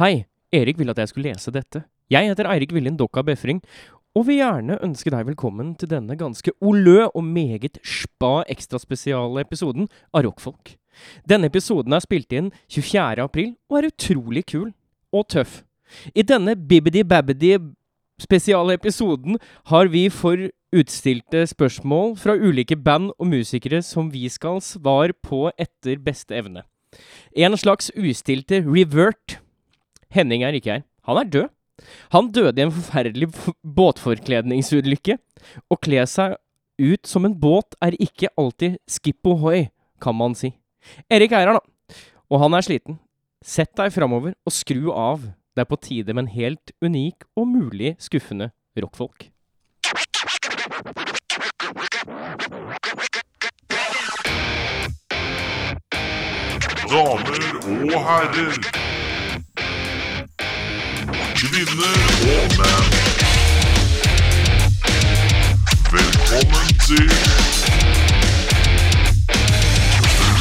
Hei, Erik ville at jeg skulle lese dette. Jeg heter Eirik Viljen Dokka Befring, og vil gjerne ønske deg velkommen til denne ganske olø og meget spa ekstraspesiale episoden av Rockfolk. Denne episoden er spilt inn 24. april og er utrolig kul og tøff. I denne bibbidi-babbidi spesiale episoden har vi for utstilte spørsmål fra ulike band og musikere som vi skal svare på etter beste evne. En slags ustilte revert. Henning er ikke her. Han er død. Han døde i en forferdelig båtforkledningsulykke. Å kle seg ut som en båt er ikke alltid skip ohoi, kan man si. Erik er her, da. Og han er sliten. Sett deg framover og skru av. Det er på tide med en helt unik og mulig skuffende rockfolk. Damer og herrer. Kvinner og menn. Velkommen til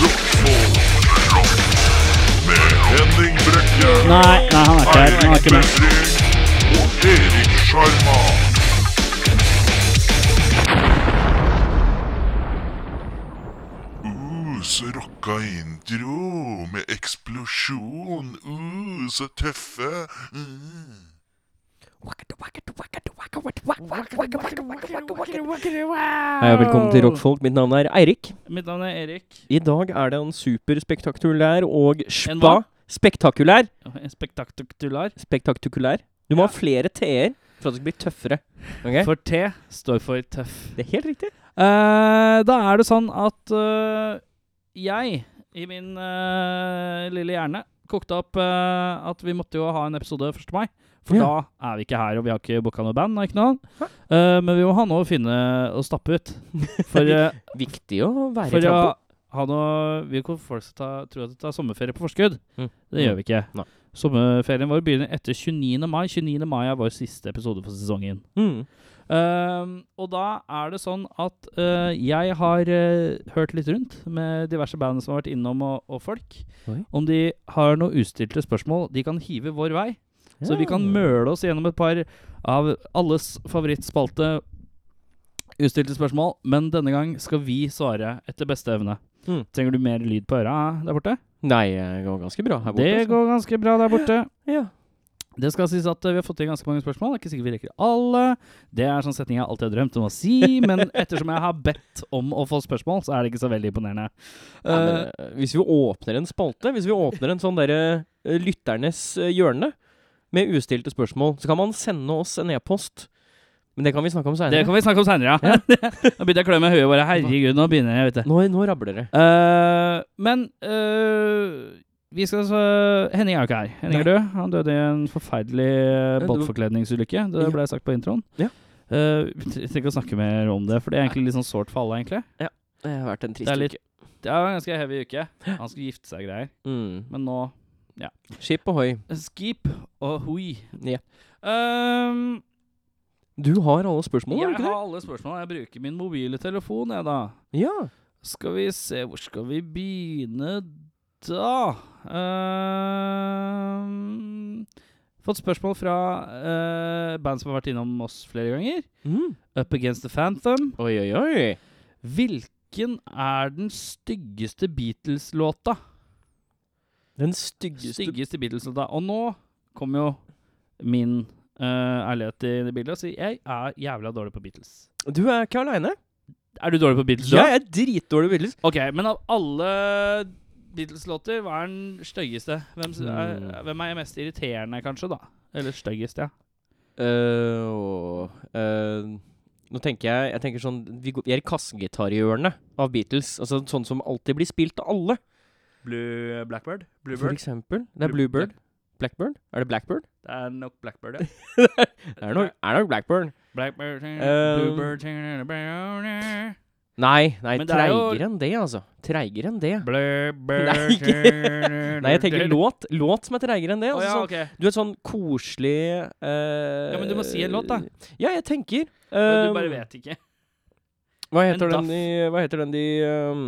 Rockfolk med Henning Brekke. Nei, nei, han er ikke her. Han er ikke med. Befring og Erik Sjarma. Rocka intro med eksplosjon. Uh, så tøffe. Uh. Hei og velkommen til Rockfolk. Mitt navn er Eirik. Mitt navn er Erik. I dag er det en superspektakulær og spa? Spektakulær. Spektakulær. Spektakulær. Du må ha flere t-er for at du skal bli tøffere. Okay? For T står for tøff. Det er helt riktig. Uh, da er det sånn at eh, jeg, i min uh, lille hjerne, kokte opp uh, at vi måtte jo ha en episode 1. mai. For Ja. da er vi ikke her, og vi har ikke booka noe band. Ikke noe. Uh, men vi må ha noe å finne og stappe ut. For, Viktig å være for i trappa. ha noe Vi vil folk skal ta, tro at det tar sommerferie på forskudd. Mm. Det gjør vi ikke. Nei. Sommerferien vår begynner etter 29. mai. 29. mai er vår siste episode for sesongen. Mm. Ehm, og da er det sånn at uh, jeg har uh, hørt litt rundt med diverse band som har vært innom, og, og folk. Oi. Om de har noen ustilte spørsmål de kan hive vår vei. Så vi kan møle oss gjennom et par av alles favorittspalte ustilte spørsmål. Men denne gang skal vi svare etter beste evne. Mm. Trenger du mer lyd på øra der borte? Nei, det går ganske bra her borte. Det også. går ganske bra der borte. Ja. Det skal sies at eh, vi har fått inn ganske mange spørsmål. Det er ikke sikkert vi rekker alle. Det er sånn setning jeg alltid har drømt om å si, men ettersom jeg har bedt om å få spørsmål, så er det ikke så veldig imponerende. Ja, men, Eh, eh, hvis vi åpner en spalte, hvis vi åpner en sånn derre lytternes hjørne med ustilte spørsmål, så kan man sende oss en e-post. Men det kan vi snakke om det kan vi snakke om seinere, ja. nå begynte jeg å klø meg i bare. Herregud, nå begynner jeg, vet du. Nå, nå rabler det. Uh, men eh, vi skal så Henning er jo ikke her. Henning er død. Han døde i en forferdelig eh, det båtforkledningsulykke. Det ble sagt på introen. Ja. Uh, vi trenger ikke å snakke mer om det, for det er egentlig litt sånn sårt for alle, egentlig. Det har vært en trist Det er uke. Det var en ganske heavy uke. Han skulle gifte seg og greier. Mm. Men nå Skip ohoi. Skip og hui. Ja. Um, Du har alle spørsmål, har jeg du ikke har alle spørsmål. Jeg bruker min mobile telefon, jeg, da. Ja. Skal vi se, hvor skal vi begynne da? uh, fått spørsmål fra uh, band som har vært innom oss flere ganger. Mm. Up Against the Phantom. Oi, oi, oi. Hvilken er den styggeste Beatles-låta? Den styggeste Styggeste Beatles-låta. Og nå kommer jo min uh, ærlighet i det bildet og sier jeg er jævla dårlig på Beatles. Du er ikke aleine. Er du dårlig på Beatles? Ja, Jeg er dritdårlig på Beatles. Ok, men av alle Beatles-låter, hva er den styggeste? Hvem, er, Hmm. hvem er mest irriterende, kanskje, da? Eller styggest, ja. Uh, eh, nå tenker jeg Jeg tenker sånn Vi, går- vi er i kassegitarhjørnet av Beatles. Altså Sånn som alltid blir spilt av alle. Blue Blackbird? For eksempel. Det er Blue- Bluebird. Blackbird? Er det Blackbird? Det er nok Blackbird, ja. det er nok, er nok Blackbird. Blackbird, Um, Bluebird Nei, nei Men er treigere enn det, altså. Treigere enn det. Blackbird Nei, Nei, jeg tenker låt. Låt som er treigere enn det. Altså, oh, ja, sånn. Du vet sånn koselig uh, Ja, men du må si en låt, da. Ja, jeg tenker. Men eh, du bare vet ikke. Hva heter den de Hva heter den de um,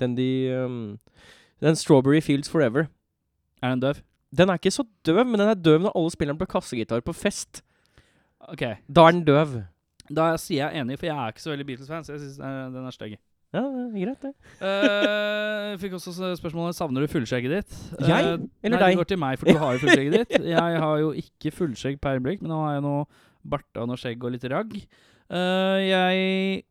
Den de um, Den Strawberry Fields Forever. Er den døv? Den er ikke så døv, men den er døv når alle spiller den på kassegitar på fest. Ok, Da er den døv. Da sier jeg enig, for jeg er ikke så veldig Beatles-fan, så jeg syns den er stygg. Ja, det er greit, det. uh, Jeg fikk også spørsmålet Savner du fullskjegget ditt. Jeg? Eh, Eller nei, deg? det går til meg, for du har jo fullskjegget ditt. Jeg har jo ikke fullskjegg per øyeblikk, men nå har jeg noe barta og noe skjegg og litt ragg. Uh, jeg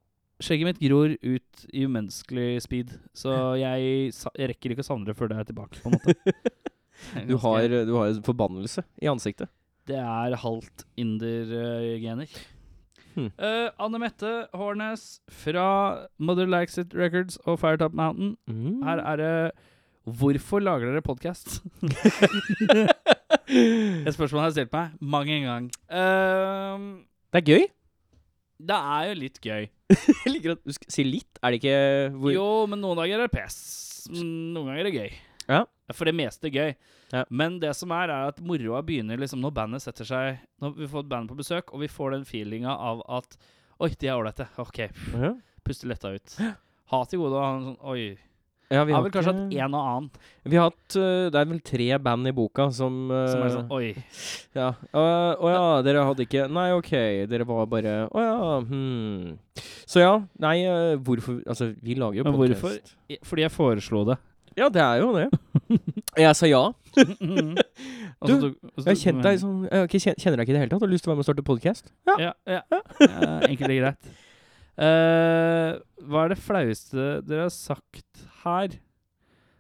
Skjegget mitt gror ut i umenneskelig speed, så jeg, jeg rekker ikke å savne det før det er tilbake, på en måte. Du har, du har en forbannelse i ansiktet. Det er halvt inder-gener. Hmm. Uh, Anne Mette Hårnes fra Mother Likes It Records og Firetop Mountain. Mm. Her er det Hvorfor lager dere podkast? Et spørsmål jeg har stilt meg mang en gang. Uh, Det er gøy. det er jo litt gøy. Jeg liker at du sier litt. Er det ikke hvor Jo, men noen dager er det pes. Noen ganger er det gøy. Ja. For det meste gøy. Ja. Men det som er, er at moroa begynner liksom når bandet setter seg Når vi får et band på besøk, og vi får den feelinga av at Oi, de er ålreite. OK, Ja. Puster letta ut. Ha til gode å ha en sånn Oi. Ja, vi har vel kanskje hatt en og annen Vi har hatt uh, Det er vel tre band i boka som uh, som er sånn Oi. Ja. Å å ja, dere hadde ikke Nei, OK. Dere var bare Å ja, hm. Så ja. Nei, øh, hvorfor Altså, vi lager jo podkast. hvorfor? Fordi jeg foreslo det. Ja, det er jo det. Jeg sa ja. Så Jeg har kjent deg sånn jeg ikke kjen- Kjenner deg ikke i det hele tatt? Har du lyst til å være med og starte podkast? Ja, ja. ja enkelt og greit. Eh, hva er det flaueste dere har sagt her?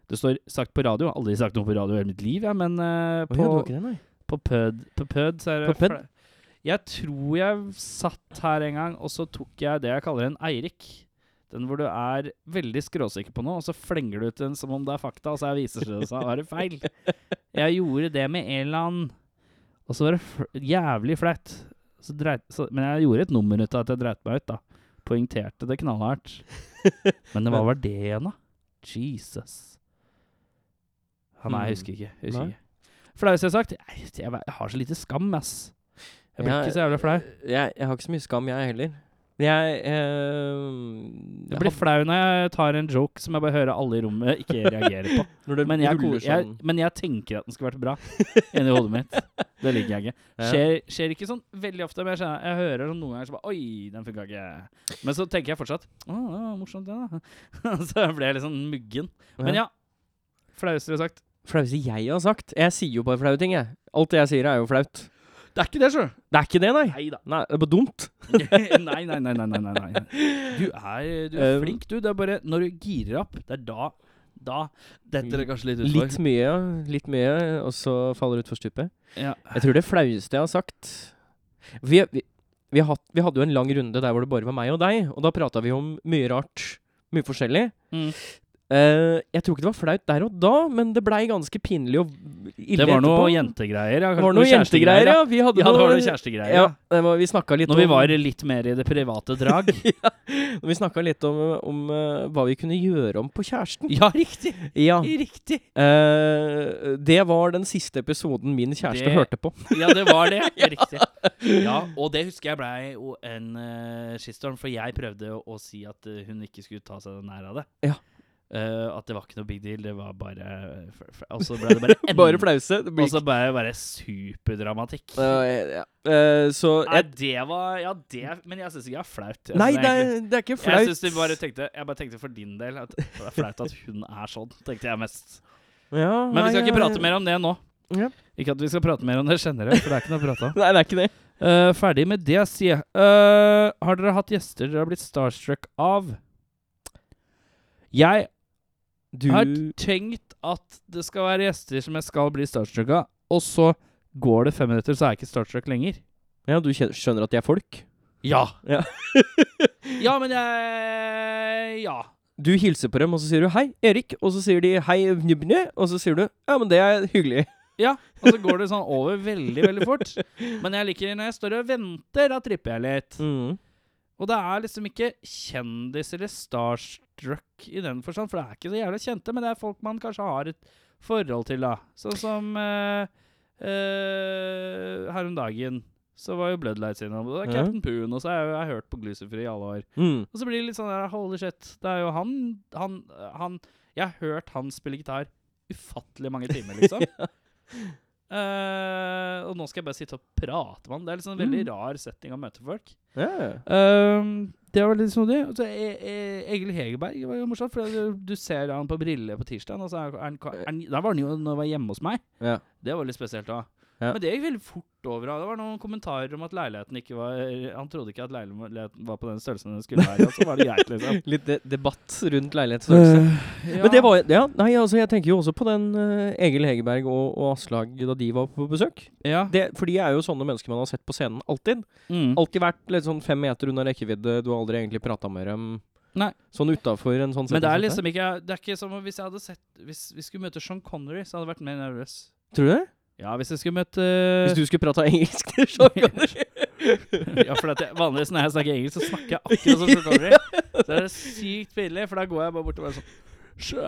Det står 'sagt på radio'. Aldri sagt noe på radio i hele mitt liv, jeg, men eh, Å ja, på, du har ikke det, nei? på pød På pød så er det På pød? flau- Jeg tror jeg satt her en gang, og så tok jeg det jeg kaller en Eirik. Den hvor du er veldig skråsikker på noe, og så flenger du ut den som om det er fakta, og så viser det seg å være feil. Jeg gjorde det med en eller annen, og så var det jævlig flaut. Men jeg gjorde et nummer ut av at jeg dreit meg ut, da. Poengterte det knallhardt. Men hva var det igjen, da? Jesus. Ja, nei, jeg husker ikke. Jeg husker Nei. ikke. Flaueste jeg? Jeg, jeg, jeg har så lite skam, ass. Jeg blir Ja, ikke så jævlig flau. Jeg, jeg har ikke så mye skam, jeg heller. Jeg eh, Jeg blir flau når jeg tar en joke som jeg bare hører alle i rommet ikke reagere på. Når Men jeg, jeg, sånn. men jeg tenker at den skulle vært bra inni hodet mitt. Det liker jeg ikke. Skjer, skjer ikke sånn veldig ofte, men jeg, jeg hører sånn noen ganger så bare Oi, den funka ikke. Men så tenker jeg fortsatt Å, det var morsomt, det, da. så blir jeg litt sånn muggen. Men ja. Flaueste du har sagt. Flaueste jeg har sagt? Jeg sier jo bare flaue ting, jeg. Alt det jeg sier, er jo flaut. Det er ikke det, sjø. Det er ikke det, nei. Neida. Nei, det er bare dumt. nei, nei, nei, nei, nei, nei, nei. Du er, du er Um, flink, du. Det er bare når du girer opp, det er da Da detter det kanskje litt utfor. Litt mye, litt mye, og så faller det utfor stupet. Ja. Jeg tror det flaueste jeg har sagt vi, vi, vi, har hatt, vi hadde jo en lang runde der hvor det bare var meg og deg, og da prata vi om mye rart. Mye forskjellig. Mm. Eh, jeg tror ikke det var flaut der og da, men det blei ganske pinlig og ille Det var noe jentegreier. Ja, Det var noe jentegreier, ja. Vi hadde Ja, det var noe kjærestegreier. Ja, var, vi litt Når vi var litt mer i det private drag. ja, når vi snakka litt om, om uh, hva vi kunne gjøre om på kjæresten. ja, riktig. Ja. Riktig. Uh, det var den siste episoden min kjæreste Det- hørte på. Ja, det var det. Riktig. Ja, og det husker jeg blei en uh, skistorm, for jeg prøvde å, å si at hun ikke skulle ta seg nær av det. Ja. Eh, at det var ikke noe big deal, det var bare f- Og så ble det bare enda Bare flause. Og så ble det bare superdramatikk. Uh, ja. uh, så Nei, det var Ja, det Men jeg syns ikke det er flaut. Nei, det er, det er ikke Jeg flaut. de bare tenkte Jeg bare tenkte for din del at det er flaut at hun er sånn, tenkte jeg mest. ja, Men vi skal nei, ikke prate mer om det nå. Ja. Ikke at vi skal prate mer om det generelt, for det er ikke noe å prate om. Nei, det er ikke det. Eh, ferdig med det, sier jeg. Eh, har dere hatt gjester dere har blitt starstruck av? Jeg Du har tenkt at det skal være gjester som jeg skal bli starstruck av, og så går det fem minutter, så er jeg ikke starstruck lenger. Ja, du skjønner at de er folk? Ja. Ja. ja, men jeg Ja. Du hilser på dem, og så sier du 'hei, Erik', og så sier de 'hei, Njubne', og så sier du 'ja, men det er hyggelig'. Ja, og så går det sånn over veldig, veldig fort. Men jeg liker når jeg står og venter, da tripper jeg litt. Mm. Og det er liksom ikke kjendis eller starstruck i den forstand, for det er ikke så jævla kjente, men det er folk man kanskje har et forhold til, da. Sånn som uh, uh, her om dagen så var jo Bloodlights innom, det er Ja. Captain Poon, og så har jeg, jeg hørt på Glucifer i alle år. Mm. Og så blir det litt sånn der, holy shit, det er jo han, han, han Jeg har hørt han spille gitar ufattelig mange timer, liksom. Eh, og nå skal jeg bare sitte og prate med han. Det er liksom en veldig Mm. rar setting å møte folk. Yeah. Uh, det var litt snodig. så e e Egil Hegerberg var jo morsomt, for du, du ser han på briller på tirsdag. Og så er, er han, er han, da var han jo når han var hjemme hos meg. Yeah. Det var litt spesielt da. Ja. Men det gikk veldig fort over. Det var noen kommentarer om at leiligheten ikke var Han trodde ikke at leiligheten var på den størrelsen den skulle være. Så var det greit, liksom. Litt de debatt rundt leilighetsstørrelse. ja. Men det var ja, Nei, altså, jeg tenker jo også på den uh, Egil Hegerberg og, og Aslag da de var på besøk. ja. Det, for de er jo sånne mennesker man har sett på scenen alltid. Mm. Alltid vært litt sånn fem meter unna rekkevidde. Du har aldri egentlig prata med dem Nei. sånn utafor en sånn Men det er liksom ikke Det er ikke som hvis jeg hadde sett Hvis vi skulle møte Sean Connery, så hadde jeg vært mer nervøs. Tror du det? Ja, hvis jeg skulle møte Hvis du skulle prata engelsk til Sean Connery. Ja, for at jeg, vanligvis når jeg snakker engelsk, så snakker jeg akkurat som Sean Connery. Så er det sykt pinlig, for da går jeg bare bort og bare sånn Sjø,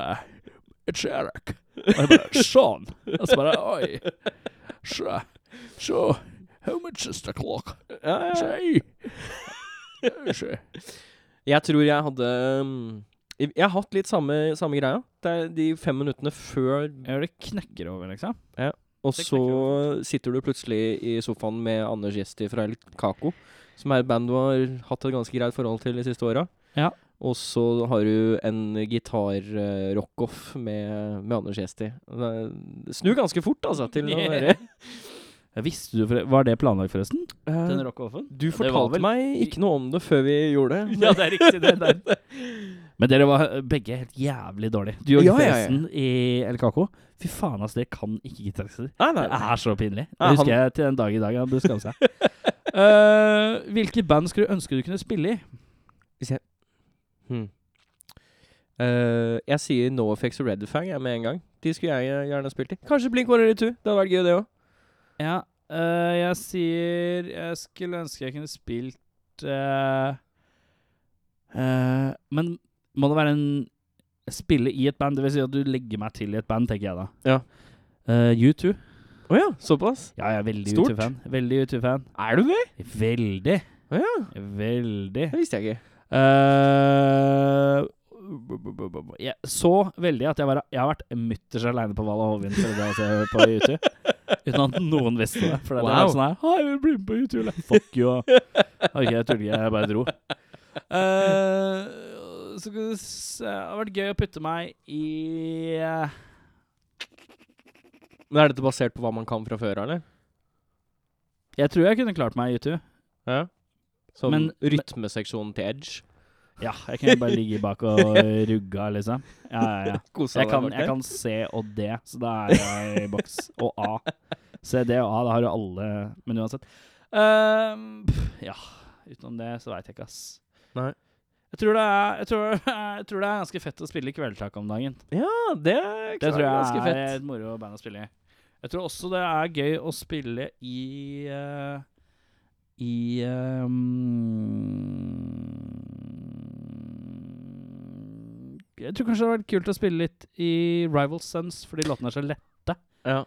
Sherlock. Og jeg bare Sean. Og så bare Oi. Sjø. Sjø. How much is the clock? ja, ja. Jeg tror jeg hadde um, Jeg har hatt litt samme, samme greia. Det er de fem minuttene før Ja, det knekker over, liksom. Og så sitter du plutselig i sofaen med Anders Gjesti fra El Kako, som er et band du har hatt et ganske greit forhold til de siste åra. Ja. Og så har du en gitar-rockoff med, med Anders Gjesti. Snur ganske fort, altså, til å være Visste du Var det planlagt, forresten? Den Eh? Du Ja, det var fortalte vel- meg ikke noe om det før vi gjorde det. Ja, det er riktig. det der. Men dere var begge helt jævlig dårlige. Du og Ja, ja, ja. forresten i LKK. Fy faen, ass, dere kan ikke gitarister. Nei, Det er så pinlig. Det Ja, han- husker jeg til den dag i dag. Han burde skamme seg. Eh, hvilke band skulle du ønske du kunne spille i? Hvis jeg hmm. Uh, Jeg sier NoFX og Redfang jeg med en gang. De skulle jeg gjerne spilt i. Kanskje Blink 182. Det hadde vært gøy, det òg. Ja, eh, jeg sier Jeg skulle ønske jeg kunne spilt eh, eh, Men må det være en Spille i et band? Det vil si at du legger meg til i et band, tenker jeg da. Ja. Uh, U2. Å ja, såpass? Ja, jeg er veldig Stort. U2-fan. Veldig U2-fan. Er du det? Veldig. Å ja. Veldig. Det visste jeg ikke. Eh, jeg, så veldig at jeg, var, jeg har vært mutters aleine på Val Hovin å se på YouTube. Uten at noen visste det. For det Wow. var sånn her Hei, jeg vil bli med på YouTube. Fuck you. Ok, jeg tuller ikke. Jeg bare dro. Uh, så skal vi se Det har vært gøy å putte meg i eh, Men Er dette basert på hva man kan fra før, eller? Jeg tror jeg kunne klart meg i YouTube. Ja. Sånn Men- rytmeseksjonen til Edge. Ja, jeg kunne bare ligge bak og rugga, liksom. Ja, ja, ja. Jeg kan, jeg kan C og D, så da er jeg i boks. Og A. C, D og A, da har du alle Men uansett. Um, ja, utenom det så veit jeg ikke, ass. Nei. Jeg tror, det er, jeg, tror, jeg tror det er ganske fett å spille kveldstak om dagen. Ja, det er Det tror jeg ganske er et moro band å spille i. Jeg tror også det er gøy å spille i uh, I ehm, Jeg tror kanskje det hadde vært kult å spille litt i Rival Sons, fordi låtene er så lette. Ja.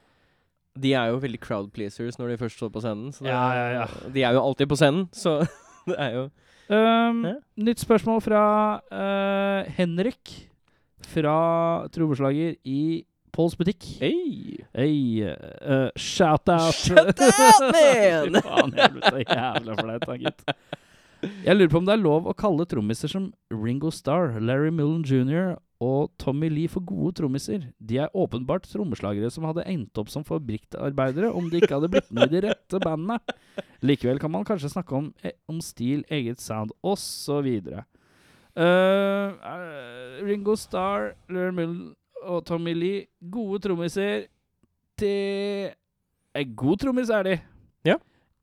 De er jo veldig crowd pleasers når de først står på scenen. Så det Ja, er- ja, De er jo alltid på scenen, så det er jo Um, Ja. Nytt spørsmål fra uh, Henrik. Fra trommeslager i Pauls butikk. Hey. Hey, uh, shout out! Shout out, man! Fy faen, helvete. jævla flaut, da, gitt. Jeg lurer på om det er lov å kalle trommiser som Ringo Starr, Larry Mullen jr. og Tommy Lee for gode trommiser. De er åpenbart trommeslagere som hadde endt opp som fabrikkarbeidere om de ikke hadde blitt med i de rette bandene. Likevel kan man kanskje snakke om, eh, om stil, eget sound osv. Uh, uh, Ringo Starr, Larry Mullen og Tommy Lee, gode trommiser. til God trommis er de. Ja.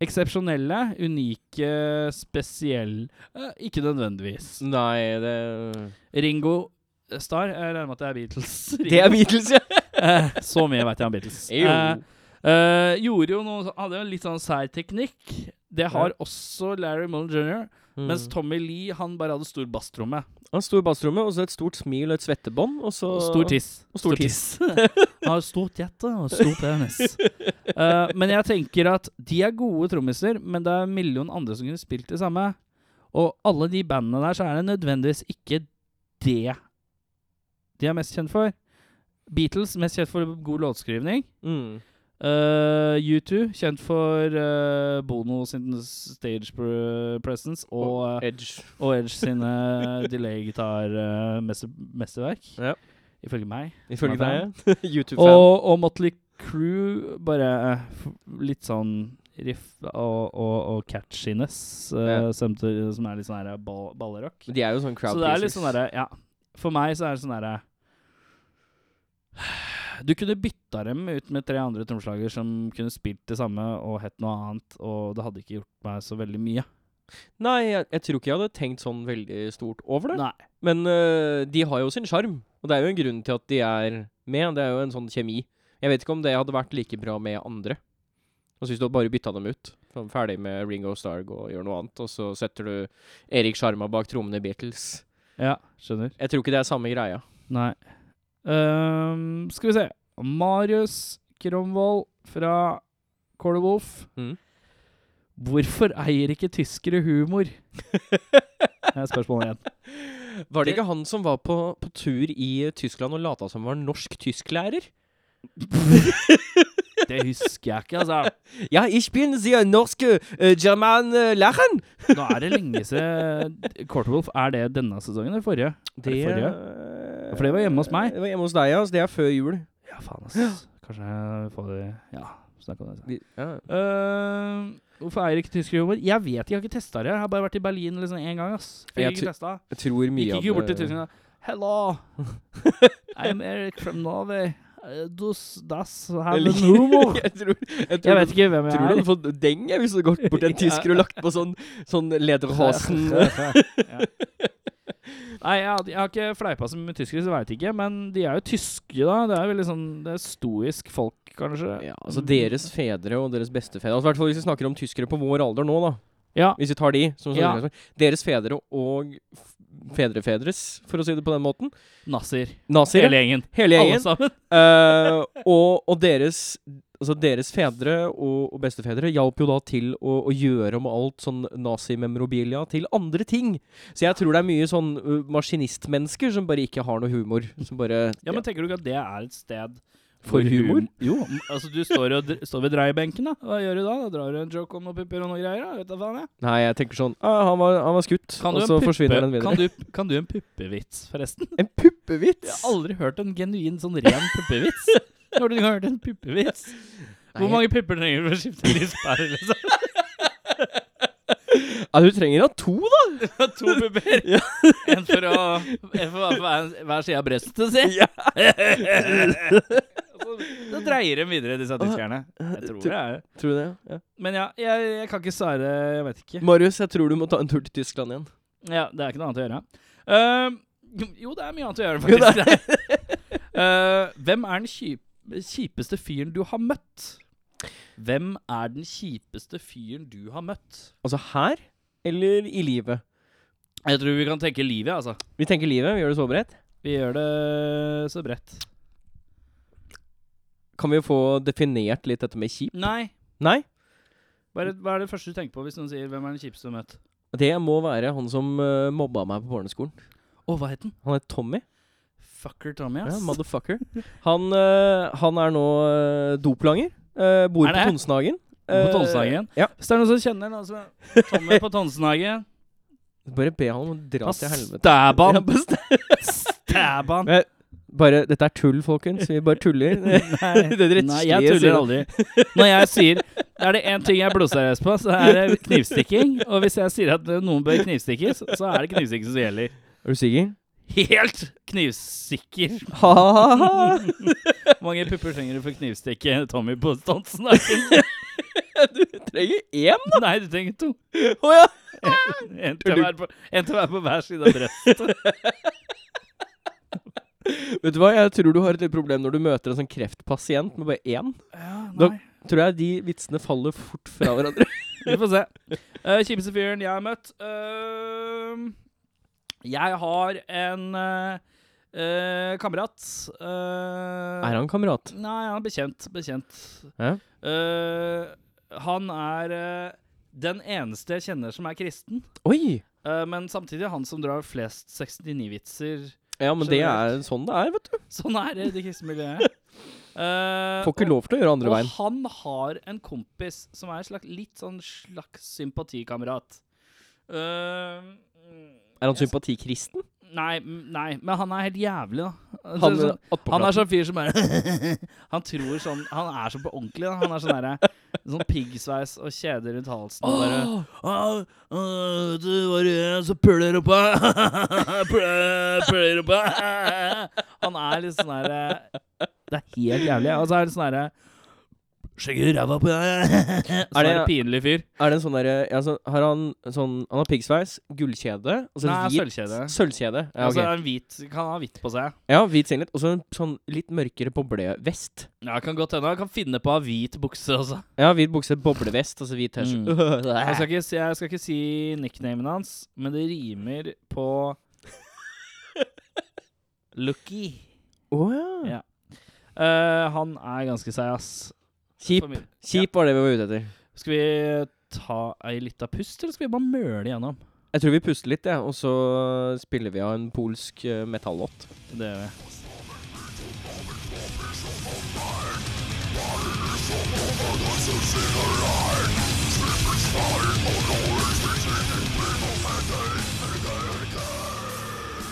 Eksepsjonelle, unike, spesielle eh, Ikke nødvendigvis. Nei, det Ringo Starr, jeg regner med at det er Beatles. Det er Beatles, ja! Eh, så mye vet jeg om Beatles. Jo. Eh, eh, gjorde jo noe Hadde jo litt sånn sær teknikk. Det har også Larry Mullen jr. Mm. Mens Tommy Lee han bare hadde stor basstromme. Han stor basstromme, og så et stort smil og et svettebånd, og så Og stor tiss. Og stor tiss. Han har stort hjerte og stor penis. uh, men jeg tenker at de er gode trommiser, men det er en million andre som kunne spilt det samme. Og alle de bandene der, så er det nødvendigvis ikke det de er mest kjent for. Beatles mest kjent for god låtskrivning. Mm. Eh, U2, kjent for uh, Bono sin stage presence og, og Edge. og Edge sine delay-gitar-mesterverk. Ja. Ifølge meg. Ifølge deg. YouTube-fan. Og, og Motley Crew, bare eh, litt sånn riff og, og, og catchiness, eh, Ja. som, som er litt sånn ball, ballerock. De er jo sånn crowd Så det er litt sånn derre Ja. For meg så er det sånn derre Du kunne bytta dem ut med tre andre tromslager som kunne spilt det samme og hett noe annet, og det hadde ikke gjort meg så veldig mye. Nei, jeg, jeg tror ikke jeg hadde tenkt sånn veldig stort over det. Nei. Men uh, de har jo sin sjarm, og det er jo en grunn til at de er med. Det er jo en sånn kjemi. Jeg vet ikke om det hadde vært like bra med andre. Og så hvis du bare bytta dem ut, ferdig med Ringo Starg og gjør noe annet, og så setter du Erik Sjarma bak trommene i Beatles Ja, skjønner. Jeg tror ikke det er samme greia. Nei. Ehm, skal vi se. Marius Kromvold fra Quarter Wolf. Mm. Hvorfor eier ikke tyskere humor? Det er spørsmålet igjen. Var det Det- ikke han som var på, på tur i Tyskland og lata som var norsk tysklærer? Det husker jeg ikke, altså. Ja, ich bin der norske uh, German uh! Nå er det lenge siden Quarter Er det denne sesongen eller forrige? Det, forrige? For det var hjemme hos meg. Det var hjemme hos deg, ja. Så det er før jul. Ja, faen, ass. Kanskje jeg får det Ja, snakk om det. Ja. Uh, hvorfor eier ikke tyskere humor? Jeg vet jeg har ikke testa det. Jeg har bare vært i Berlin liksom én gang. ass Fikk Jeg ikke testa. Jeg tror mye Gikk ikke bort til tyskerne. Hello, I'm Eric from Norway. Uh, Dus, das have Jeg humor. jeg tror, jeg tror Jeg vet ikke hvem jeg Tror du er. hadde fått deng hvis du hadde gått bort til en tysker og lagt på sånn, sånn lederhosen ja. Nei, jeg, har- jeg har ikke fleipa så mye med tyskere, så veit ikke. Men de er jo tyske, da. Det er veldig sånn Det er stoisk folk, kanskje. Ja, altså deres fedre og deres bestefedre altså, hvert fall Hvis vi snakker om tyskere på vår alder nå, da. Ja. Hvis vi tar de som Ja. Deres fedre og fedrefedres, for å si det på den måten. Nazier. Hele gjengen. Hele Alle sammen. uh, og, og deres Altså deres fedre og, og bestefedre hjalp jo da til å, å gjøre om alt sånn nazimemorabilia til andre ting. Så jeg tror det er mye sånn uh, maskinistmennesker som bare ikke har noe humor. Som bare Ja, men tenker du ikke at det er et sted For humor? Jo, altså du står, og, står ved dreiebenken, da. Hva gjør du da? Da drar du en joke om noen pupper og noe greier? da Vet du faen jeg. Nei, jeg tenker sånn ah, han, var, han var skutt, og så puppe? forsvinner den videre. kan, du, kan du en puppevits, forresten? En puppevits? Jeg har aldri hørt en genuin sånn ren puppevits. Når du har hørt en puppevits? Hvor mange pupper trenger du for å skifte en lyspære, liksom? Ja, du trenger ha to, da! to pupper? Ja. En for å En for hver, hver side av brøstet, si. Ja. Så, så dreier de videre, disse tyskerne. Jeg tror det er Tror det? Ja. Men ja, jeg, jeg kan ikke svare Jeg vet ikke. Marius, jeg tror du må ta en tur til Tyskland igjen. Ja, det er ikke noe annet å gjøre. Uh, jo, det er mye annet å gjøre, Jo, uh. Eh, hvem er den kjip, kjipeste fyren du har møtt? Hvem er den kjipeste fyren du har møtt? Altså her, eller i livet? Jeg tror vi kan tenke livet, altså. Vi tenker livet, vi gjør det så bredt. Vi gjør det så bredt. Kan vi få definert litt dette med kjip? Nei. Nei? Bare, hva er det første du tenker på hvis noen sier 'Hvem er den kjipeste du har møtt'? Det må være han som uh, mobba meg på barneskolen. Å, hva het han? Han het Tommy. Fucker Tommy, Ja, motherfucker. Han, eh, han er nå uh, doplanger. Uh, bor Er på det? Tonsenhagen. På Eh, Tonsenhagen? Ja. Hvis det er noen som kjenner noen som er Tommy på Tonsenhagen Bare be han om å dra til helvete. Stab Ja, han! bare st- Stab han! Men Bare, dette er tull, folkens. Vi bare tuller. Nei, Det nei, jeg tuller aldri. Når jeg sier Er det én ting jeg er blodseriøs på, så er det knivstikking. Og hvis jeg sier at noen bør knivstikkes, så er det knivstikking som gjelder. Er du sikker? Helt knivsikker. Mange pupper trenger du for å knivstikke Tommy på Stonsen? Du trenger én? Nei, du trenger to. Å ja! En til hver på, en til hver, på hver side av brøstet. Vet du hva, jeg tror du har et litt problem når du møter en sånn kreftpasient med bare én. Ja, Da- Tror jeg de vitsene faller fort fra hverandre. Vi får se. Uh, Kjipeste fyren jeg har møtt Ehm, Jeg har en eh, eh, kamerat. eh, Er han kamerat? Nei, han er bekjent. Bekjent. Eh, han er eh, den eneste jeg kjenner som er kristen. Oi! Eh, men samtidig han som drar flest 69-vitser. Ja, men det er sånn det er, vet du. Sånn er det i det kristne miljøet. Får ikke og- lov til å gjøre andre og veien. han har en kompis som er slags, litt sånn slags sympatikamerat. Mm, Er han sympatikristen? Nei, nei, men han er helt jævlig, da. Altså, Han, sånn, attpå han er sånn fyr som er Han tror sånn Han er så på ordentlig, da. Han er sånn derre Sånn piggsveis og kjede rundt halsen. Og bare oh, oh, Du var en som puler oppå Puler oppå Han er litt sånn derre Det er helt jævlig. Og så er det sånn derre Skjegget i ræva på deg. Så er det en pinlig fyr. Er det en sånn derre ja, så Har han sånn Han har piggsveis, gullkjede og så Nei, hvit sølvkjede. Sølvkjede. Ja, Altså en hvit Kan ha hvitt på seg. ja, hvit singlet. Og så en sånn litt mørkere boblevest. Ja, kan godt hende. Han kan finne på å ha hvit bukse også. Ja, hvit bukse, boblevest altså så hvit T-skjorte. Jeg skal, ikke jeg skal ikke si nicknamen hans, men det rimer på Lucky. Å ja. Ja. Uh, han er ganske seig, ass. Kjip. Kjip var det vi var ute etter. Skal vi ta ei lita pust, eller skal vi bare møle igjennom? Jeg tror vi puster litt, ja, og så spiller vi av en polsk uh, metallåt. Det gjør vi.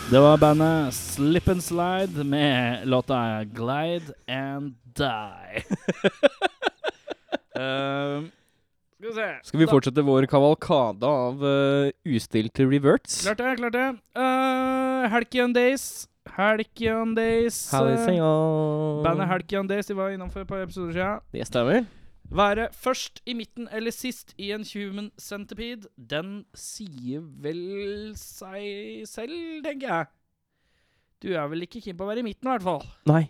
Det var bandet Slip and Slide med låta 'Glide and Die'. Ehm, skal vi se Skal vi fortsette vår kavalkade av uh, ustilte reverts? Klart det, klart det. Uh, Halcyon Days. Halcyon Days. Eh, bandet Halcyon Days de var innom for et par episoder siden. Det stemmer. Være først, i midten eller sist i en human centipede, den sier vel seg selv, tenker jeg. Du er vel ikke keen på å være i midten, i hvert fall. Nei.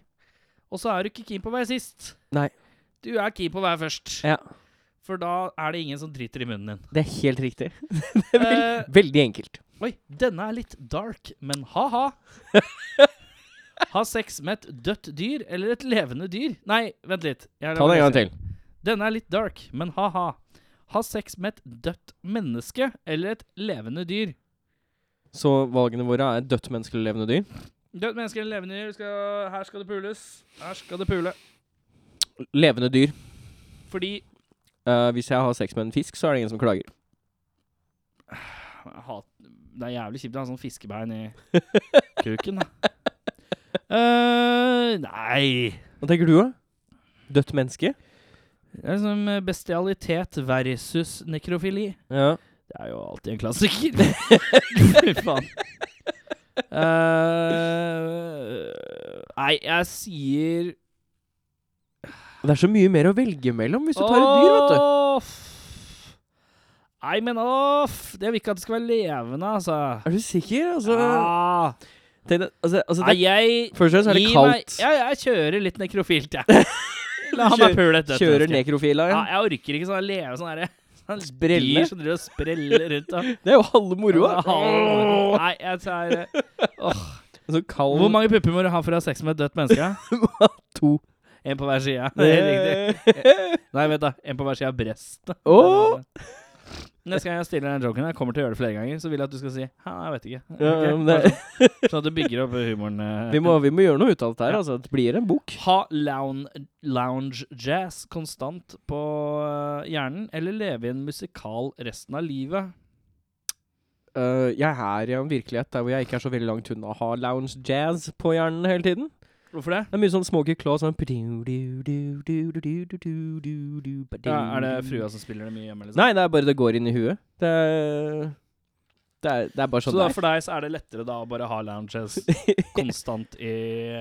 Og så er du ikke keen på å være sist. Nei. Du er keen på å være først. Ja. For da er det ingen som driter i munnen din. Det er helt riktig. det er veld, uh, veldig enkelt. Oi, denne er litt dark, men ha-ha. Ha sex med et dødt dyr eller et levende dyr? Nei, vent litt. Ta det en gang til. Denne er litt dark, men ha-ha. Ha sex med et dødt menneske eller et levende dyr? Så valgene våre er dødt menneske eller levende dyr. Dødt menneske eller levende dyr? Skal, her skal det pules. Her skal det pule. Levende dyr. Fordi uh, hvis jeg har sex med en fisk, så er det ingen som klager. hat, Det er jævlig kjipt å ha sånn fiskebein i kuken, da. Eh, nei Hva tenker du, da? Dødt menneske? Det er liksom bestialitet versus nekrofili. Ja. Det er jo alltid en klassiker. Fy faen. Eh, nei, jeg sier Det er så mye mer å velge mellom hvis du tar et dyr, vet du. Nei, men off! Det vil ikke at det skal være levende, altså. Er du sikker? Altså, ja. tenk altså, altså nei, det, jeg Først og fremst er det kaldt. Meg, ja, jeg kjører litt nekrofilt, jeg. La meg Kjører- pule et dødt Kjører nekrofila, Ja, ja. jeg orker ikke sånn leve sånn herre Sprelle? dyr som driver og spreller rundt. Da. Det er jo halve moroa. Nei, jeg tar åh. Så kald Hvor mange pupper må du ha for å ha sex med et dødt menneske? To. En på hver side. Nei, vent da. En på hver side av brystet. Åh! Neste gang jeg stiller den joken, jeg kommer til å gjøre det flere ganger, så vil jeg at du skal si Ja, jeg vet ikke. Ja, sånn. Sånn at du bygger opp humoren. eh. vi, må, vi må gjøre noe ut av dette her. Ja. Altså, det blir en bok. Ha lounge, lounge jazz konstant på eh, hjernen, eller leve i en musikal resten av livet. Uh, jeg er i en virkelighet der hvor jeg ikke er så veldig langt unna å ha lounge jazz på hjernen hele tiden. Hvorfor det? Det er mye sånn Smoky Claw sånn Ja, er det frua som spiller det mye hjemme? Liksom? Nei, det er bare det går inn i huet. Det er, det er, det er bare Så sånn da, det er. for deg så er det lettere da å bare ha lounges konstant i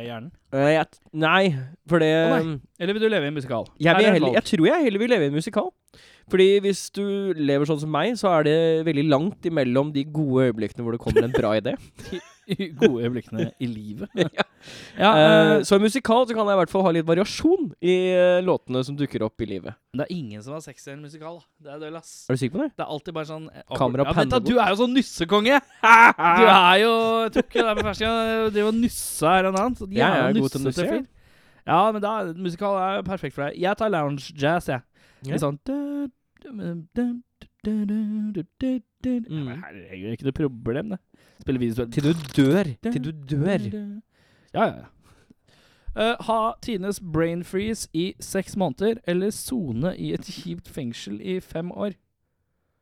hjernen? Uh, jeg, nei, for det oh, nei. Eller vil du leve i en musikal? jeg, er heller, jeg tror jeg heller vil leve i en musikal. Fordi hvis du lever sånn som meg, så er det veldig langt imellom de gode øyeblikkene hvor det kommer en bra idé. Gode øyeblikkene i livet. ja, Ja, uh, så i musikal så kan jeg i hvert fall ha litt variasjon i uh, låtene som dukker opp i livet. det er ingen som har sex i en musikal. Det er døll, ass. Er du sikker på det? Det er alltid bare sånn eh, Kamera ja, vent da, Du er jo sånn nussekonge! Du er jo Jeg tok jo deg på fersken og driver og nussa her og så Jeg er god til å nusse, Ja, men da musikal er jo perfekt for deg. Jeg tar lounge jazz, jeg. Ja. Sånn Mm. Herregud, ikke noe problem, det. Spille videospill Til du dør. Til du dør. Ja, ja, ja. Uh, ha tidenes brain freeze i seks måneder, eller sone i et kjipt fengsel i fem år?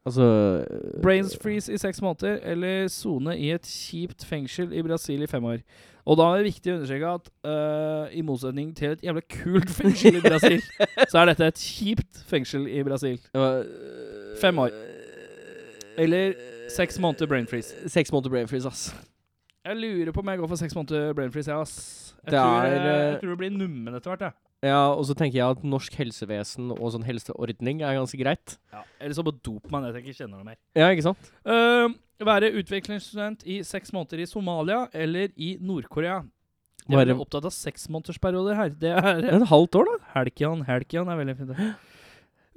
Altså Brain freeze i seks måneder, eller sone i et kjipt fengsel i Brasil i fem år? Og da er det viktig å understreke at uh, i motsetning til et jævla kult fengsel i Brasil, så er dette et kjipt fengsel i Brasil. Fem år. Eller seks måneder brain freeze. Seks måneder brain freeze, ass. Jeg lurer på om jeg går for seks måneder brain freeze, jeg, ass. Jeg, Det tror, er, jeg, jeg eh, tror det blir nummen etter hvert, jeg. Ja, og så tenker jeg at norsk helsevesen og sånn helseordning er ganske greit. Ja. Eller så bare dop meg ned til jeg ikke kjenner noe mer. Ja, ikke sant? Uh, være utviklingsstudent i seks måneder i Somalia eller i Nord-Korea. Jeg er opptatt av seksmånedersperioder her. Det er Et halvt år, da. Helkian, Helkian er veldig fint.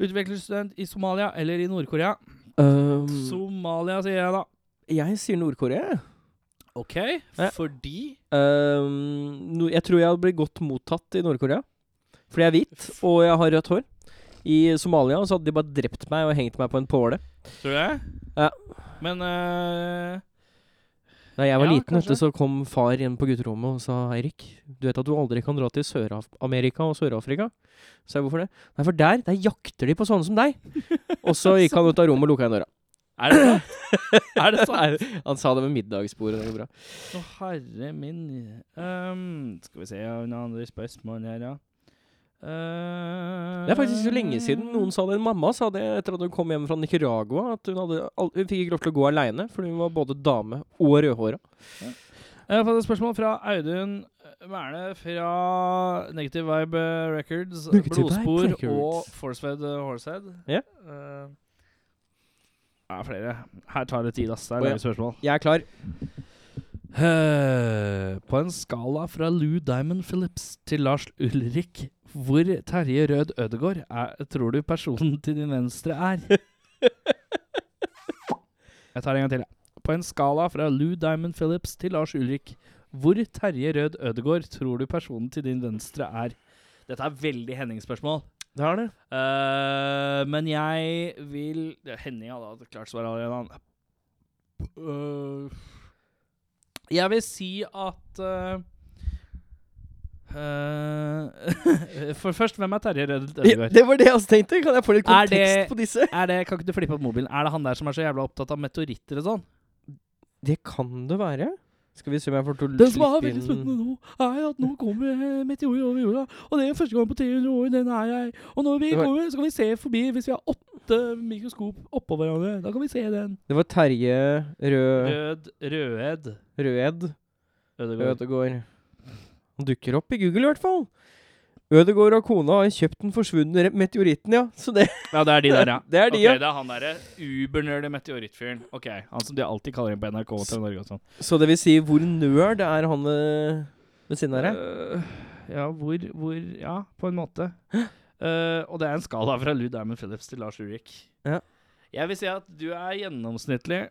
Utviklingsstudent i Somalia eller i Nord-Korea. Um, Somalia, sier jeg da. jeg sier Nord-Korea. OK, Ja. fordi Um, no, jeg tror jeg hadde blitt godt mottatt i Nord-Korea. Fordi jeg er hvit, og jeg har rødt hår. I Somalia så hadde de bare drept meg og hengt meg på en påle. Tror du det? Ja. Men eh, Da jeg var Ja, liten, etter, kanskje. så kom far inn på gutterommet og sa Eirik, du vet at du aldri kan dra til Sør-Amerika og Sør-Afrika? Så jeg hvorfor det? Nei, for der, der jakter de på sånne som deg. Og så gikk han ut av rommet og lukka igjen døra. Er det sant? er det sant? Han sa det ved middagsbordet. Det går bra. Å, herre min um, Skal vi se ja, noen andre spørsmål her, ja. Det er faktisk ikke så lenge siden noen sa det. Mamma sa det etter at hun kom hjem fra Nicaragua. At hun, hadde, hun fikk ikke lov til å gå aleine, fordi hun var både dame og rødhåra. Jeg har fått et spørsmål fra Audun Merne fra Negative Vibe Records, Negative Vibe Blodspor Records. og Forcefed Horsehead. Ja. det er flere. Her tar det tid, ass. Det er lange spørsmål. Jeg er klar. Eh, på en skala fra Lou Diamond Phillips til Lars Ulrik, hvor Terje Rød Ødegård er, tror du personen til din venstre er? Jeg tar en gang til. På en skala fra Lou Diamond Phillips til Lars Ulrik, hvor Terje Rød Ødegård tror du personen til din venstre er? Dette er veldig Henning-spørsmål. Det er det. Uh, men jeg vil Henning hadde klart svar allerede. Eh, jeg vil si at eh, eh, For først, hvem er Terje Rød Ja, det var det jeg også tenkte. Kan jeg få litt kontekst det- på disse? Er det, kan ikke du flippe opp mobilen? Er det han der som er så jævla opptatt av meteoritter og sånn? Det kan det være. Skal vi se om jeg får til å Det som er veldig spennende nå, er at nå kommer meteorer meteor over jorda. Og det er første gang på 300 år. Den er jeg. Og når vi var- kommer, så kan vi se forbi hvis vi har åtte mikroskop oppå hverandre. Da kan vi se den. Det var Terje Rød Rød Røed Røed Ødegård. Ødegård. Han dukker opp i Google i hvert fall. Ødegård og kona har kjøpt den forsvunne meteoritten, ja. Så det, Ja, det er de der, ja. det er de, okay, ja. det er han derre ubernerdy meteorittfyren. Ok, Han som de alltid kaller inn på NRK til Norge og sånn. Så det vil si, hvor nerd er han eh, ved siden av deg? Uh, ja, hvor, hvor Ja, på en måte. Uh, og det er en skala fra Lou Diamond Phillips til Lars Ulrik. Ja. Jeg vil si at du er gjennomsnittlig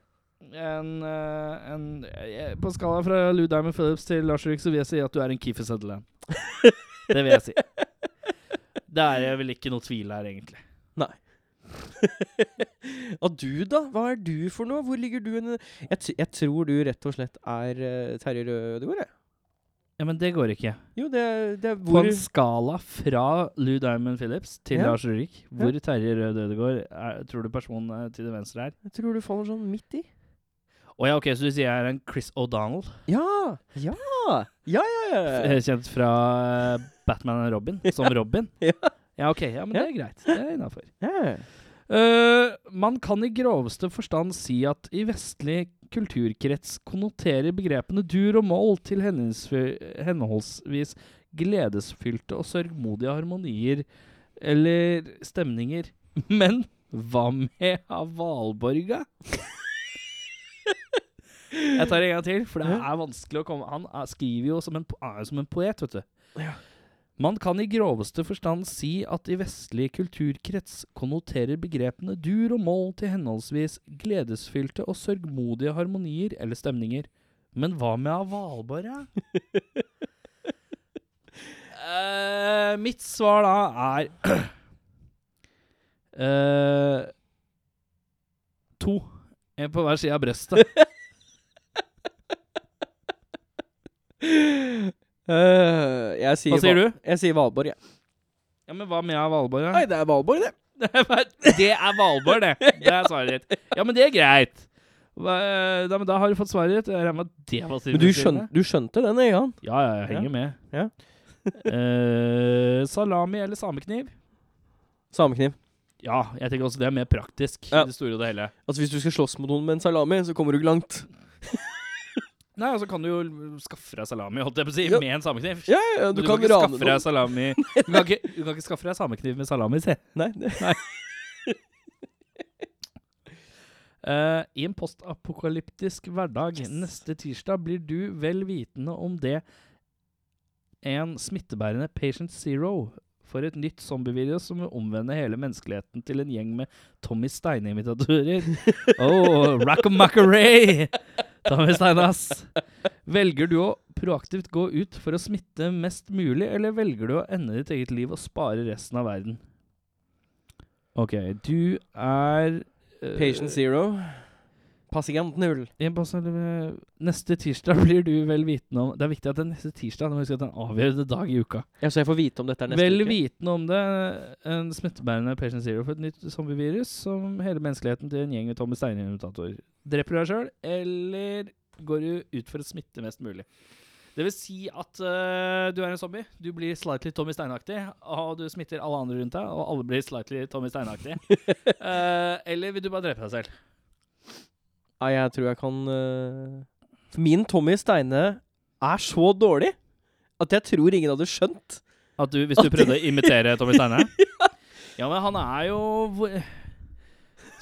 en, øh, en På skala fra Lou Diamond Phillips til Lars Ulrik så vil jeg si at du er en Keefer Sutherland. Det vil jeg si. Det er vel ikke noe tvil her, egentlig. Nei. Og du, da? Hva er du for noe? Hvor ligger du? Jeg, jeg tror du rett og slett er uh, Terje Rødegård, jeg. Ja, Men det går ikke. Jo, det, det er På en skala fra Lou Diamond Phillips til Ja. Lars Ulrik, hvor Terje Rød Ødegård er, tror du personen eh, til det venstre er? Jeg tror du faller sånn midt i. Å ja, ok, så du sier jeg er en Chris O'Donnell? Ja! Ja! Ja, ja, ja. Eh, Kjent fra eh, Batman og Robin, som Robin? Ja. Ja, ok, ja, men det er greit. Det er innafor. ja. man kan i groveste forstand si at i vestlig kulturkrets konnoterer begrepene dur og moll til henholdsvi- henholdsvis gledesfylte og sørgmodige harmonier eller stemninger. Men hva med Valborga? Jeg tar en gang til, for det er vanskelig å komme Han er, skriver jo som en, er jo som en poet, vet du. Ja. Man kan i groveste forstand si at i vestlig kulturkrets konnoterer begrepene dur og moll til henholdsvis gledesfylte og sørgmodige harmonier eller stemninger. Men hva med av Valborg, ja? Eh, mitt svar da er uh, To. En på hver side av brøstet. Eh, sier Hva sier Val- du? Jeg sier Valborg, jeg. Ja, men hva med Valborg, da? Nei, det er Valborg, det. det er Valborg, det. Det er svaret ditt. Ja, men det er greit. Hva, da, men da har du fått svaret ditt. Men du, skjøn, du skjønte den, Egan? Ja, ja, jeg henger med. Ja. uh, salami eller samekniv? Samekniv. Ja, jeg tenker også det er mer praktisk Ja. i det store og det hele. Altså, hvis du skal slåss mot noen med en salami, så kommer du ikke langt. Nei, altså kan du jo skaffe deg salami, holdt jeg på å si, Ja. med en samekniv. Ja, ja, du, du kan kan ikke skaffe deg salami du kan, ikke, du kan ikke skaffe deg samekniv med salami, se. Nei, Nei. Uh, I en postapokalyptisk hverdag neste tirsdag blir du vel vitende om det en smittebærende Patient Zero for et nytt zombievirus som vil omvende hele menneskeligheten til en gjeng med Tommy Steine-imitatorer. Oh, Rackamackaray! Tommy Steinas. Velger du å proaktivt gå ut for å smitte mest mulig, eller velger du å ende ditt eget liv og spare resten av verden? OK, du er uh, Patient Zero. Pasient null. eh, Neste tirsdag blir du vel vitende om Det er viktig at det er neste tirsdag. Du må huske at det er en avgjørende dag i uka. Ja, Så jeg får vite om dette er neste Vel uke? vitende om det, en smittebærende patient zero for et nytt zombievirus som hele menneskeligheten til en gjeng med Tommy Steine-imitatorer. Dreper du deg sjøl, eller går du ut for å smitte mest mulig? Det vil si at uh, du er en zombie, du blir slightly Tommy Steine-aktig, og du smitter alle andre rundt deg, og alle blir slightly Tommy Steine-aktig. Eh, eller vil du bare drepe deg selv? Ja, jeg tror jeg kan uh... Min Tommy Steine er så dårlig at jeg tror ingen hadde skjønt. At du, hvis du prøvde å imitere Tommy Steine? ja, men han er jo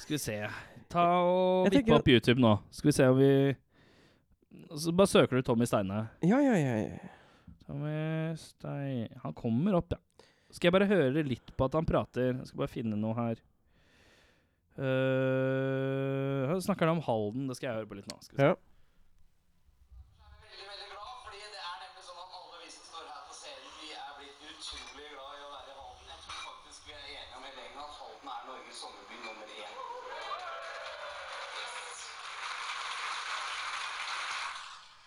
Skal vi se Ta og vippe opp YouTube nå. Skal vi se om vi Så bare søker du Tommy Steine. Ja, ja, ja. ja. Tommy Steine Han kommer opp, ja. Skal jeg bare høre litt på at han prater? Jeg skal bare finne noe her. Uh, snakker han om Halden. Det skal jeg høre på litt nå. Skal vi se. Ja.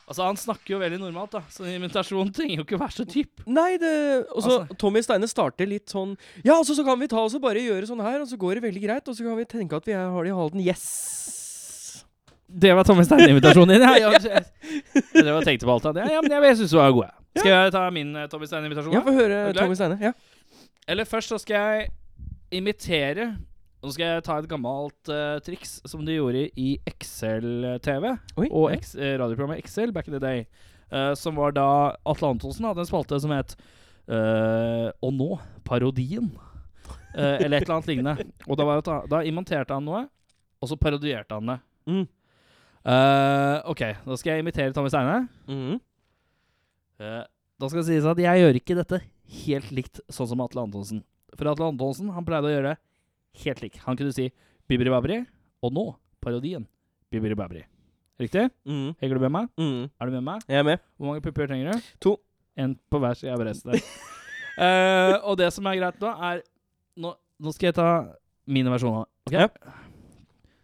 Altså, han snakker jo veldig normalt, da. Så invitasjonen trenger jo ikke være så typ. Nei, det Og så Altså- Tommy Steine starter litt sånn Ja, altså så kan vi ta oss og bare gjøre sånn her, og så går det veldig greit, og så kan vi tenke at vi er, har det i Halden. Yes! Det var Tommy Steine-invitasjonen din. Ja, jeg, jeg, jeg, tenkte på alt det. Ja, men jeg, jeg syns du var god. jeg. Skal jeg ta min uh, Tommy Steine-invitasjon? Ja, få høre? Tommy Steine. Ja. Eller først så skal jeg imitere Nå skal jeg ta et gammelt uh, triks som de gjorde i Excel-TV. Og ja. Eh, radioprogrammet Excel back in the day. Uh, som var da Atle Antonsen hadde en spalte som het uh, Og nå parodien. Eller et eller annet lignende. Og da, var det, da imiterte han noe, og så parodierte han det. Mm. Ok, da skal jeg imitere Tommy Steine. Mm. Da skal det sies at jeg gjør ikke dette helt likt sånn som Atle Antonsen. For Atle Antonsen han pleide å gjøre det helt lik. Han kunne si Bibri Babri, og nå parodien Bibri Babri. Riktig? Mm. Henger du med meg? Mm. Er du med meg? Jeg er med. Hvor mange pupper trenger du? To. En på hver side av brystet. uh, og det som er greit nå, er Nå, nå skal jeg ta mine versjoner. ok? Ja.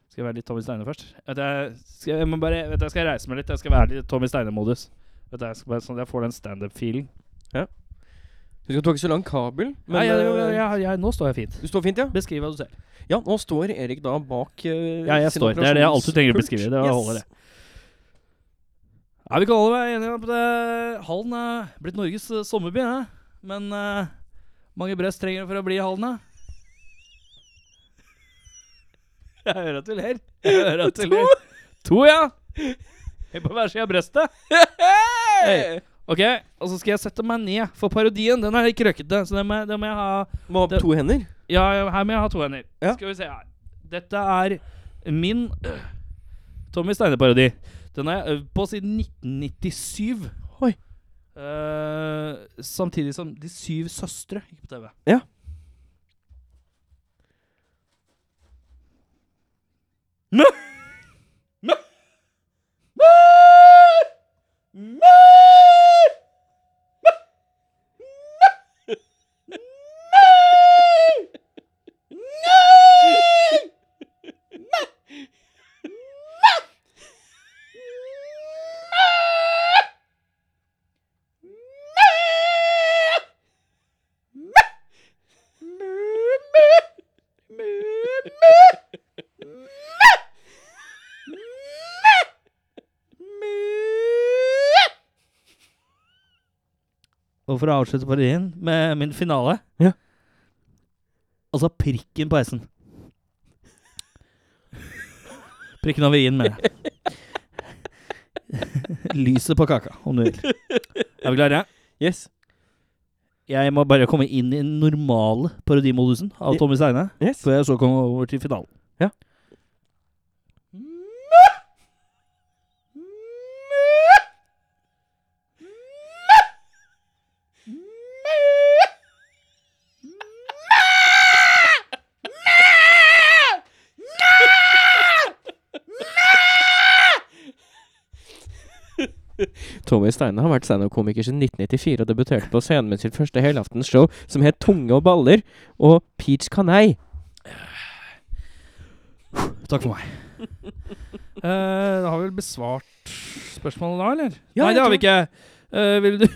Skal jeg være litt Tommy Steine først? Vet jeg, skal, jeg, må bare, vet du, jeg skal reise meg litt. Jeg skal være litt Tommy Steine-modus. Jeg skal bare Sånn at jeg får den standup-feeling. Husk at du har ikke så lang kabel. Men Nei, jeg, eh, jeg, jeg, nå står jeg fint. du står fint, ja? Beskriv hva du ser. Ja, nå står Erik da bak uh, Ja, jeg står. Det er det jeg alltid trenger å beskrive. Det Yes. holder, det. Ja, vi kan alle være enige om at Hallen Halden er blitt Norges eh, sommerby, ja. men uh, mange brest trenger du for å bli i Halden, da? Jeg hører at du ler. Jeg hører at du ler. To, ja! Helt på hver side av brøstet. Hey! Ok, og så skal jeg sette meg ned, for parodien den er litt krøkkete. Så det må, det må jeg ha Må ha Det- to hender. Ja, her må jeg ha to hender. Ja. Skal vi se her. Dette er min øh, Tommy Steine-parodi. Den er øvd på siden 1997. Oi. Uh, samtidig som De syv søstre gikk på TV. Ja. Mø! Mad! Og for å avslutte parodien med min finale Ja. Altså prikken på S-en. Prikken over i-en, mener jeg. Lyset på kaka, om du vil. Er vi klare? Yes. Jeg må bare komme inn i den normale parodimodusen av Tommy Steine. yes. Før jeg så kommer over til finalen. Ja. Tommy Steine har vært standup-komiker siden 1994 og debuterte på scenen med sitt første helaftensshow som het Tunge og baller og Peach Kanei. Takk for meg. uh, da har vi vel besvart spørsmålet da, eller? Ja, Nei, det har vi ikke. Eh, vil du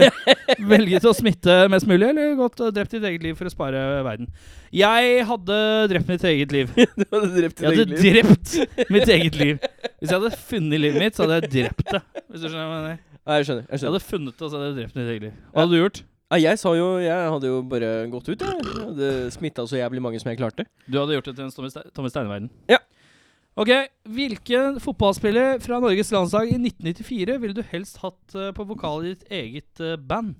velge til å smitte mest mulig, eller gått og drept ditt eget liv for å spare verden? Jeg hadde drept mitt eget liv. Du hadde drept ditt Jeg hadde drept mitt eget liv. Hvis jeg hadde funnet livet mitt, så hadde jeg drept det. Hvis du skjønner hva jeg mener. Nei, jeg skjønner. Jeg Jeg hadde funnet det, og så hadde jeg drept mitt eget liv. Hva hadde du gjort? Ja, jeg sa jo Jeg hadde jo bare gått ut, jeg. Jeg hadde smitta så jævlig mange som jeg klarte. Du hadde gjort det til en Tommy Steine-verden? Ja. Ok, Hvilken fotballspiller fra Norges landslag i 1994 ville du helst hatt uh, på vokal i ditt eget uh, band?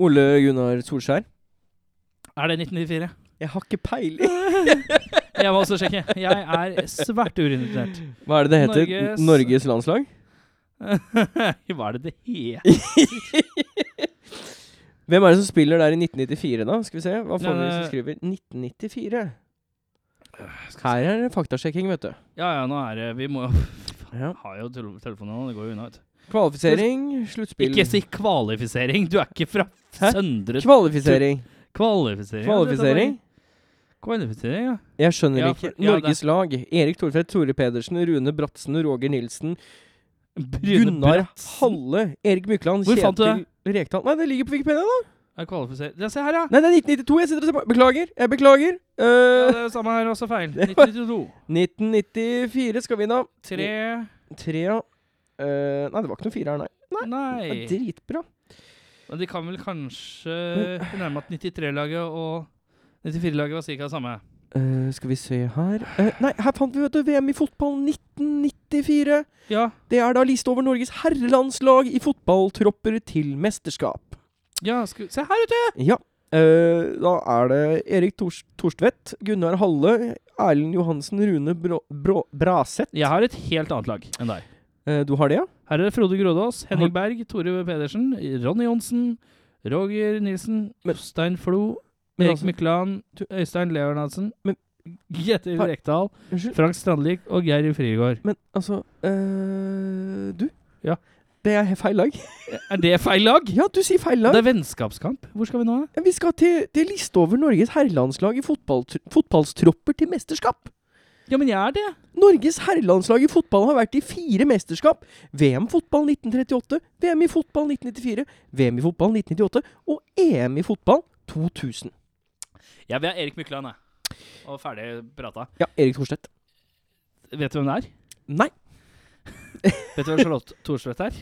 Ole Gunnar Solskjær. Er det 1994? Jeg har ikke peiling. Jeg må også sjekke. Jeg er svært urinitert. Hva er det det heter? Norges- Norges, Norges landslag? Hva er det det heter? Hvem er det som spiller der i 1994, da? Skal vi se. Hva får vi hvis vi skriver 1994? Her er det faktasjekking, vet du. Ja ja, nå er det Vi må jo Ja. Har jo telefonen nå, det går jo unna, vet du. Kvalifisering, sluttspill Ikke si kvalifisering. Du er ikke fra Hæ? Søndre Kvalifisering. Kvalifisering. er Kvalifisering? Kvalifisering, ja. Jeg skjønner Ja, ikke. Norges ja, lag. Erik Thorfeldt, Tore Pedersen, Rune Bratsen, Roger Nilsen, Brune Gunnar Bratsen. Halle, Erik Mykland, Hvor fant du Kjetil Rekdal Nei, det ligger på Wikipedia, da. Er Ja, se her, ja. Nei, det er 1992. Jeg sitter og ser på. Beklager. Jeg beklager. ja Uh, det er samme her, også feil. 1992. 1994 skal vi nå. Tre Tre, ja. Uh, nei, det var ikke noe fire her, nei. Det Nei. er dritbra. Men de kan vel kanskje nærme at 93-laget og 94-laget var ca. det samme. Uh, skal vi se her uh, Nei, her fant vi vet du, VM i fotball 1994. Ja, Det er da liste over Norges herrelandslag i fotballtropper til mesterskap. Ja sku, se her ute! Ja. Uh, da er det Erik Tors Torstvedt, Gunnar Halle, Erlend Johansen, Rune Brå, Braseth. Jeg har et helt annet lag enn deg. Uh, du har det, ja? Her er det Frode Grådås, Henning Berg, Tore Pedersen, Ronny Johnsen, Roger Nilsen, Jostein Flo, Erik altså- Mykland, Øystein Leonardsen, Har- Rekdal, Frank Strandlik og Geir Frigård. Men altså eh, Du? Ja. Det er feil lag. Er det feil lag? Ja, du sier feil lag. Det er vennskapskamp. Hvor skal vi nå? Ja, Vi skal til, til liste over Norges herrelandslag i fotball, fotballstropper til mesterskap. Ja, men jeg er det. Norges herrelandslag i fotball har vært i fire mesterskap. VM fotball 1938, VM i fotball 1994, VM i fotball 1998 og EM i fotball 2000. Jeg vil ha Erik Mykland, jeg. Og ferdig prata. Ja, Erik Thorstvedt. Vet du hvem det er? Nei. Vet du hvem Charlotte Thorstvedt er?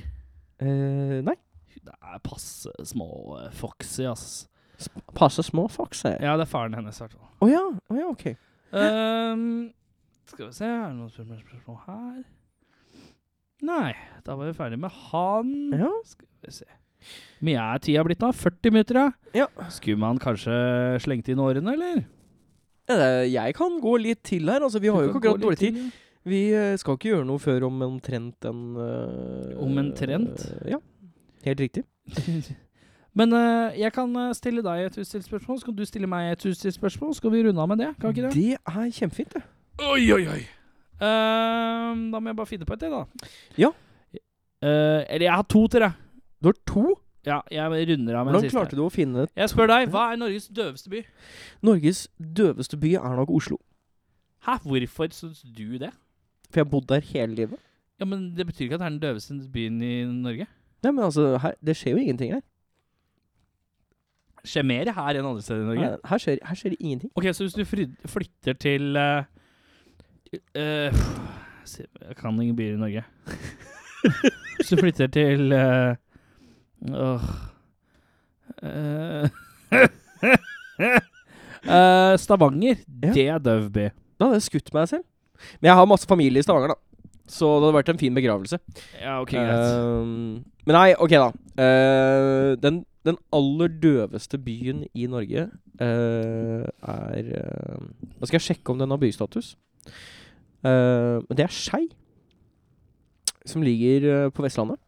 Uh, nei. Det er passe små uh, foxy, ass. Passe små Foxy? Ja, det er faren hennes, i hvert fall. Å ja. Oh, ja, ok. Um, skal vi se Er det noen spørsmål her? Nei, da var vi ferdig med han. Ja. Skal vi se Mye er tida blitt da? 40 minutter, ja? Ja. Skulle man kanskje slengt inn årene, eller? Eh, jeg kan gå litt til her. Altså, vi har jo ikke akkurat dårlig tid. Vi eh, skal ikke gjøre noe før om omtrent en Om Omtrent? Uh, ja. Helt riktig. Men uh, jeg kan eh, stille deg et utstilt Skal så kan du stille meg et utstilt spørsmål. Skal vi runde av med det. Kan ikke det? Det er kjempefint, det. Oi, oi, oi. Uh, da må jeg bare finne på et, da. Ja. Eh, eller jeg har to til deg. Du har to. Ja, jeg runder av med Hvordan den siste. klarte du å finne Jeg spør deg, hva er Norges døveste by? Norges døveste by er nok Oslo. Hæ, hvorfor syns du det? For jeg har bodd der hele livet. Ja, men Det betyr ikke at det er den døveste byen i Norge. Nei, men altså, her, det skjer jo ingenting her. Skjer mer her enn andre steder i Norge. Her, her, skjer, her skjer det ingenting. Ok, så hvis du flytter til uh, uh, Jeg kan ingen byer i Norge. hvis du flytter til uh, uh, Stavanger, Ja. det er døv by. Da hadde jeg skutt meg selv. Men jeg har masse familie i Stavanger, da. Så det hadde vært en fin begravelse. Ja, ok, Ehm, men nei, ok, da. Uh, den, den aller døveste byen i Norge uh, er Nå skal jeg sjekke om den har bystatus. Men det er Skei. Som ligger på Vestlandet.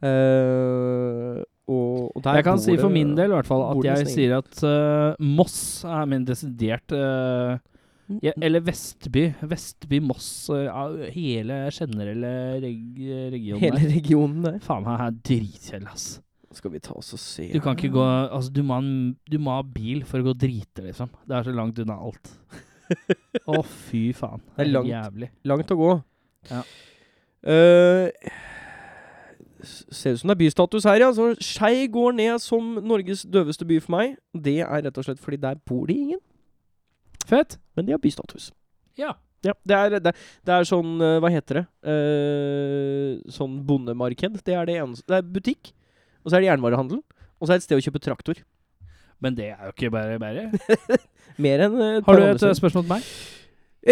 Uh, og, og jeg kan si for min del i hvert fall at jeg sier at uh, Moss er min desidert eh, ja, Eller Vestby. Vestby, Moss, eh, hele generelle reg regionen Hele der. regionen der. Faen meg er dritkjedelig, ass. Skal vi ta oss og se Du kan ikke gå Altså, du må, du må ha bil for å gå og drite, liksom. Det er så langt unna alt. Å, fy faen. Det er langt. Jævlig. Langt å gå. Ja. Uh, ser ut som det er bystatus her, ja. Så Skei går ned som Norges døveste by for meg. Det er rett og slett fordi der bor det ingen, Fett. men de har bystatus. Ja. Ja, det er, det, det er sånn eh, Hva heter det? Uh, sånn bondemarked. Det er det eneste Det er butikk, og så er det jernvarehandel, og så er det et sted å kjøpe traktor. Men det er jo ikke bare bare. Mer enn uh, Har du et uh, spørsmål til meg?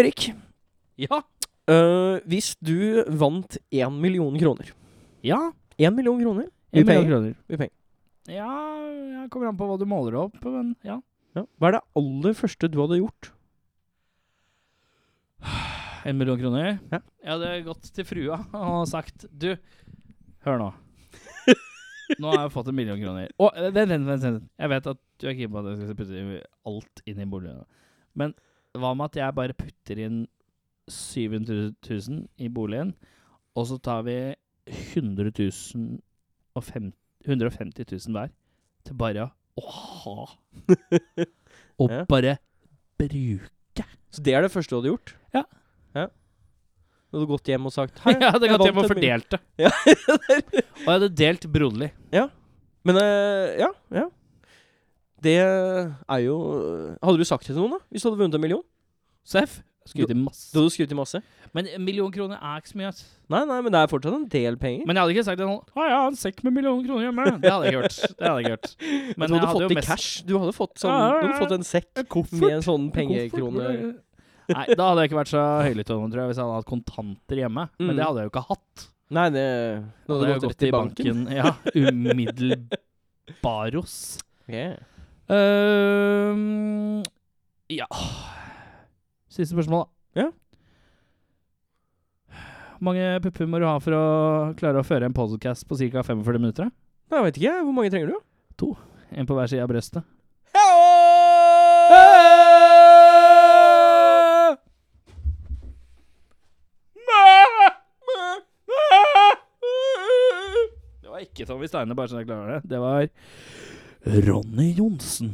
Erik, Ja. hvis du vant én million kroner Ja. Én million kroner. Mye penger. Ja, jeg kommer an på hva du måler opp, men ja. Ja. Hva er det aller første du hadde gjort? En million kroner? Ja. Jeg hadde gått til frua og sagt Du, hør nå. Nå har jeg fått en million kroner. Og, eh, vent, vent, vent, vent. Jeg vet at du er keen på at jeg skal putte alt inn i boligen. Men hva med at jeg bare putter inn 700 000 i boligen, og så tar vi 100 000 og 50, 150 000 hver til bare å ha. Og Ja. bare bruke. Så det er det første du hadde gjort? Ja. ja. Du hadde gått hjem og sagt Hei, Jeg hadde jeg gått hjem vant og en fordelt det. Ja. Og jeg hadde delt broderlig. Men eh, ja, ja. Det er jo Hadde du sagt det til noen, da? Hvis du hadde vunnet en million? Seff. Skryter i masse. skrytt i masse? Men en million kroner er ikke så mye. ass. Nei, nei, men det er fortsatt en del penger. Men jeg hadde ikke sagt til noen Å, jeg har en sekk med million kroner hjemme. Det hadde jeg ikke gjort. Det hadde jeg ikke gjort. Men du hadde fått i cash. Du hadde fått, sånn, Ja, ja, du hadde fått en sekk En koffert. med en sånn pengekrone Nei, da hadde jeg ikke vært så høylytt tror jeg, hvis jeg hadde hatt kontanter hjemme. Mm. Men det hadde jeg jo ikke hatt. Nei, det Da hadde jeg gått rett i banken. Ja, umiddelbaros. Yeah. Ehm, ja Siste spørsmål, da. Ja. Hvor mange pupper må du ha for å klare å føre en podcast på ca. 45 minutter? da? Nei, jeg vet ikke. Hvor mange trenger du? To. En på hver side av brøstet. Det var ikke Tommy Steine, bare så jeg klarer det. Det var Ronny Johnsen.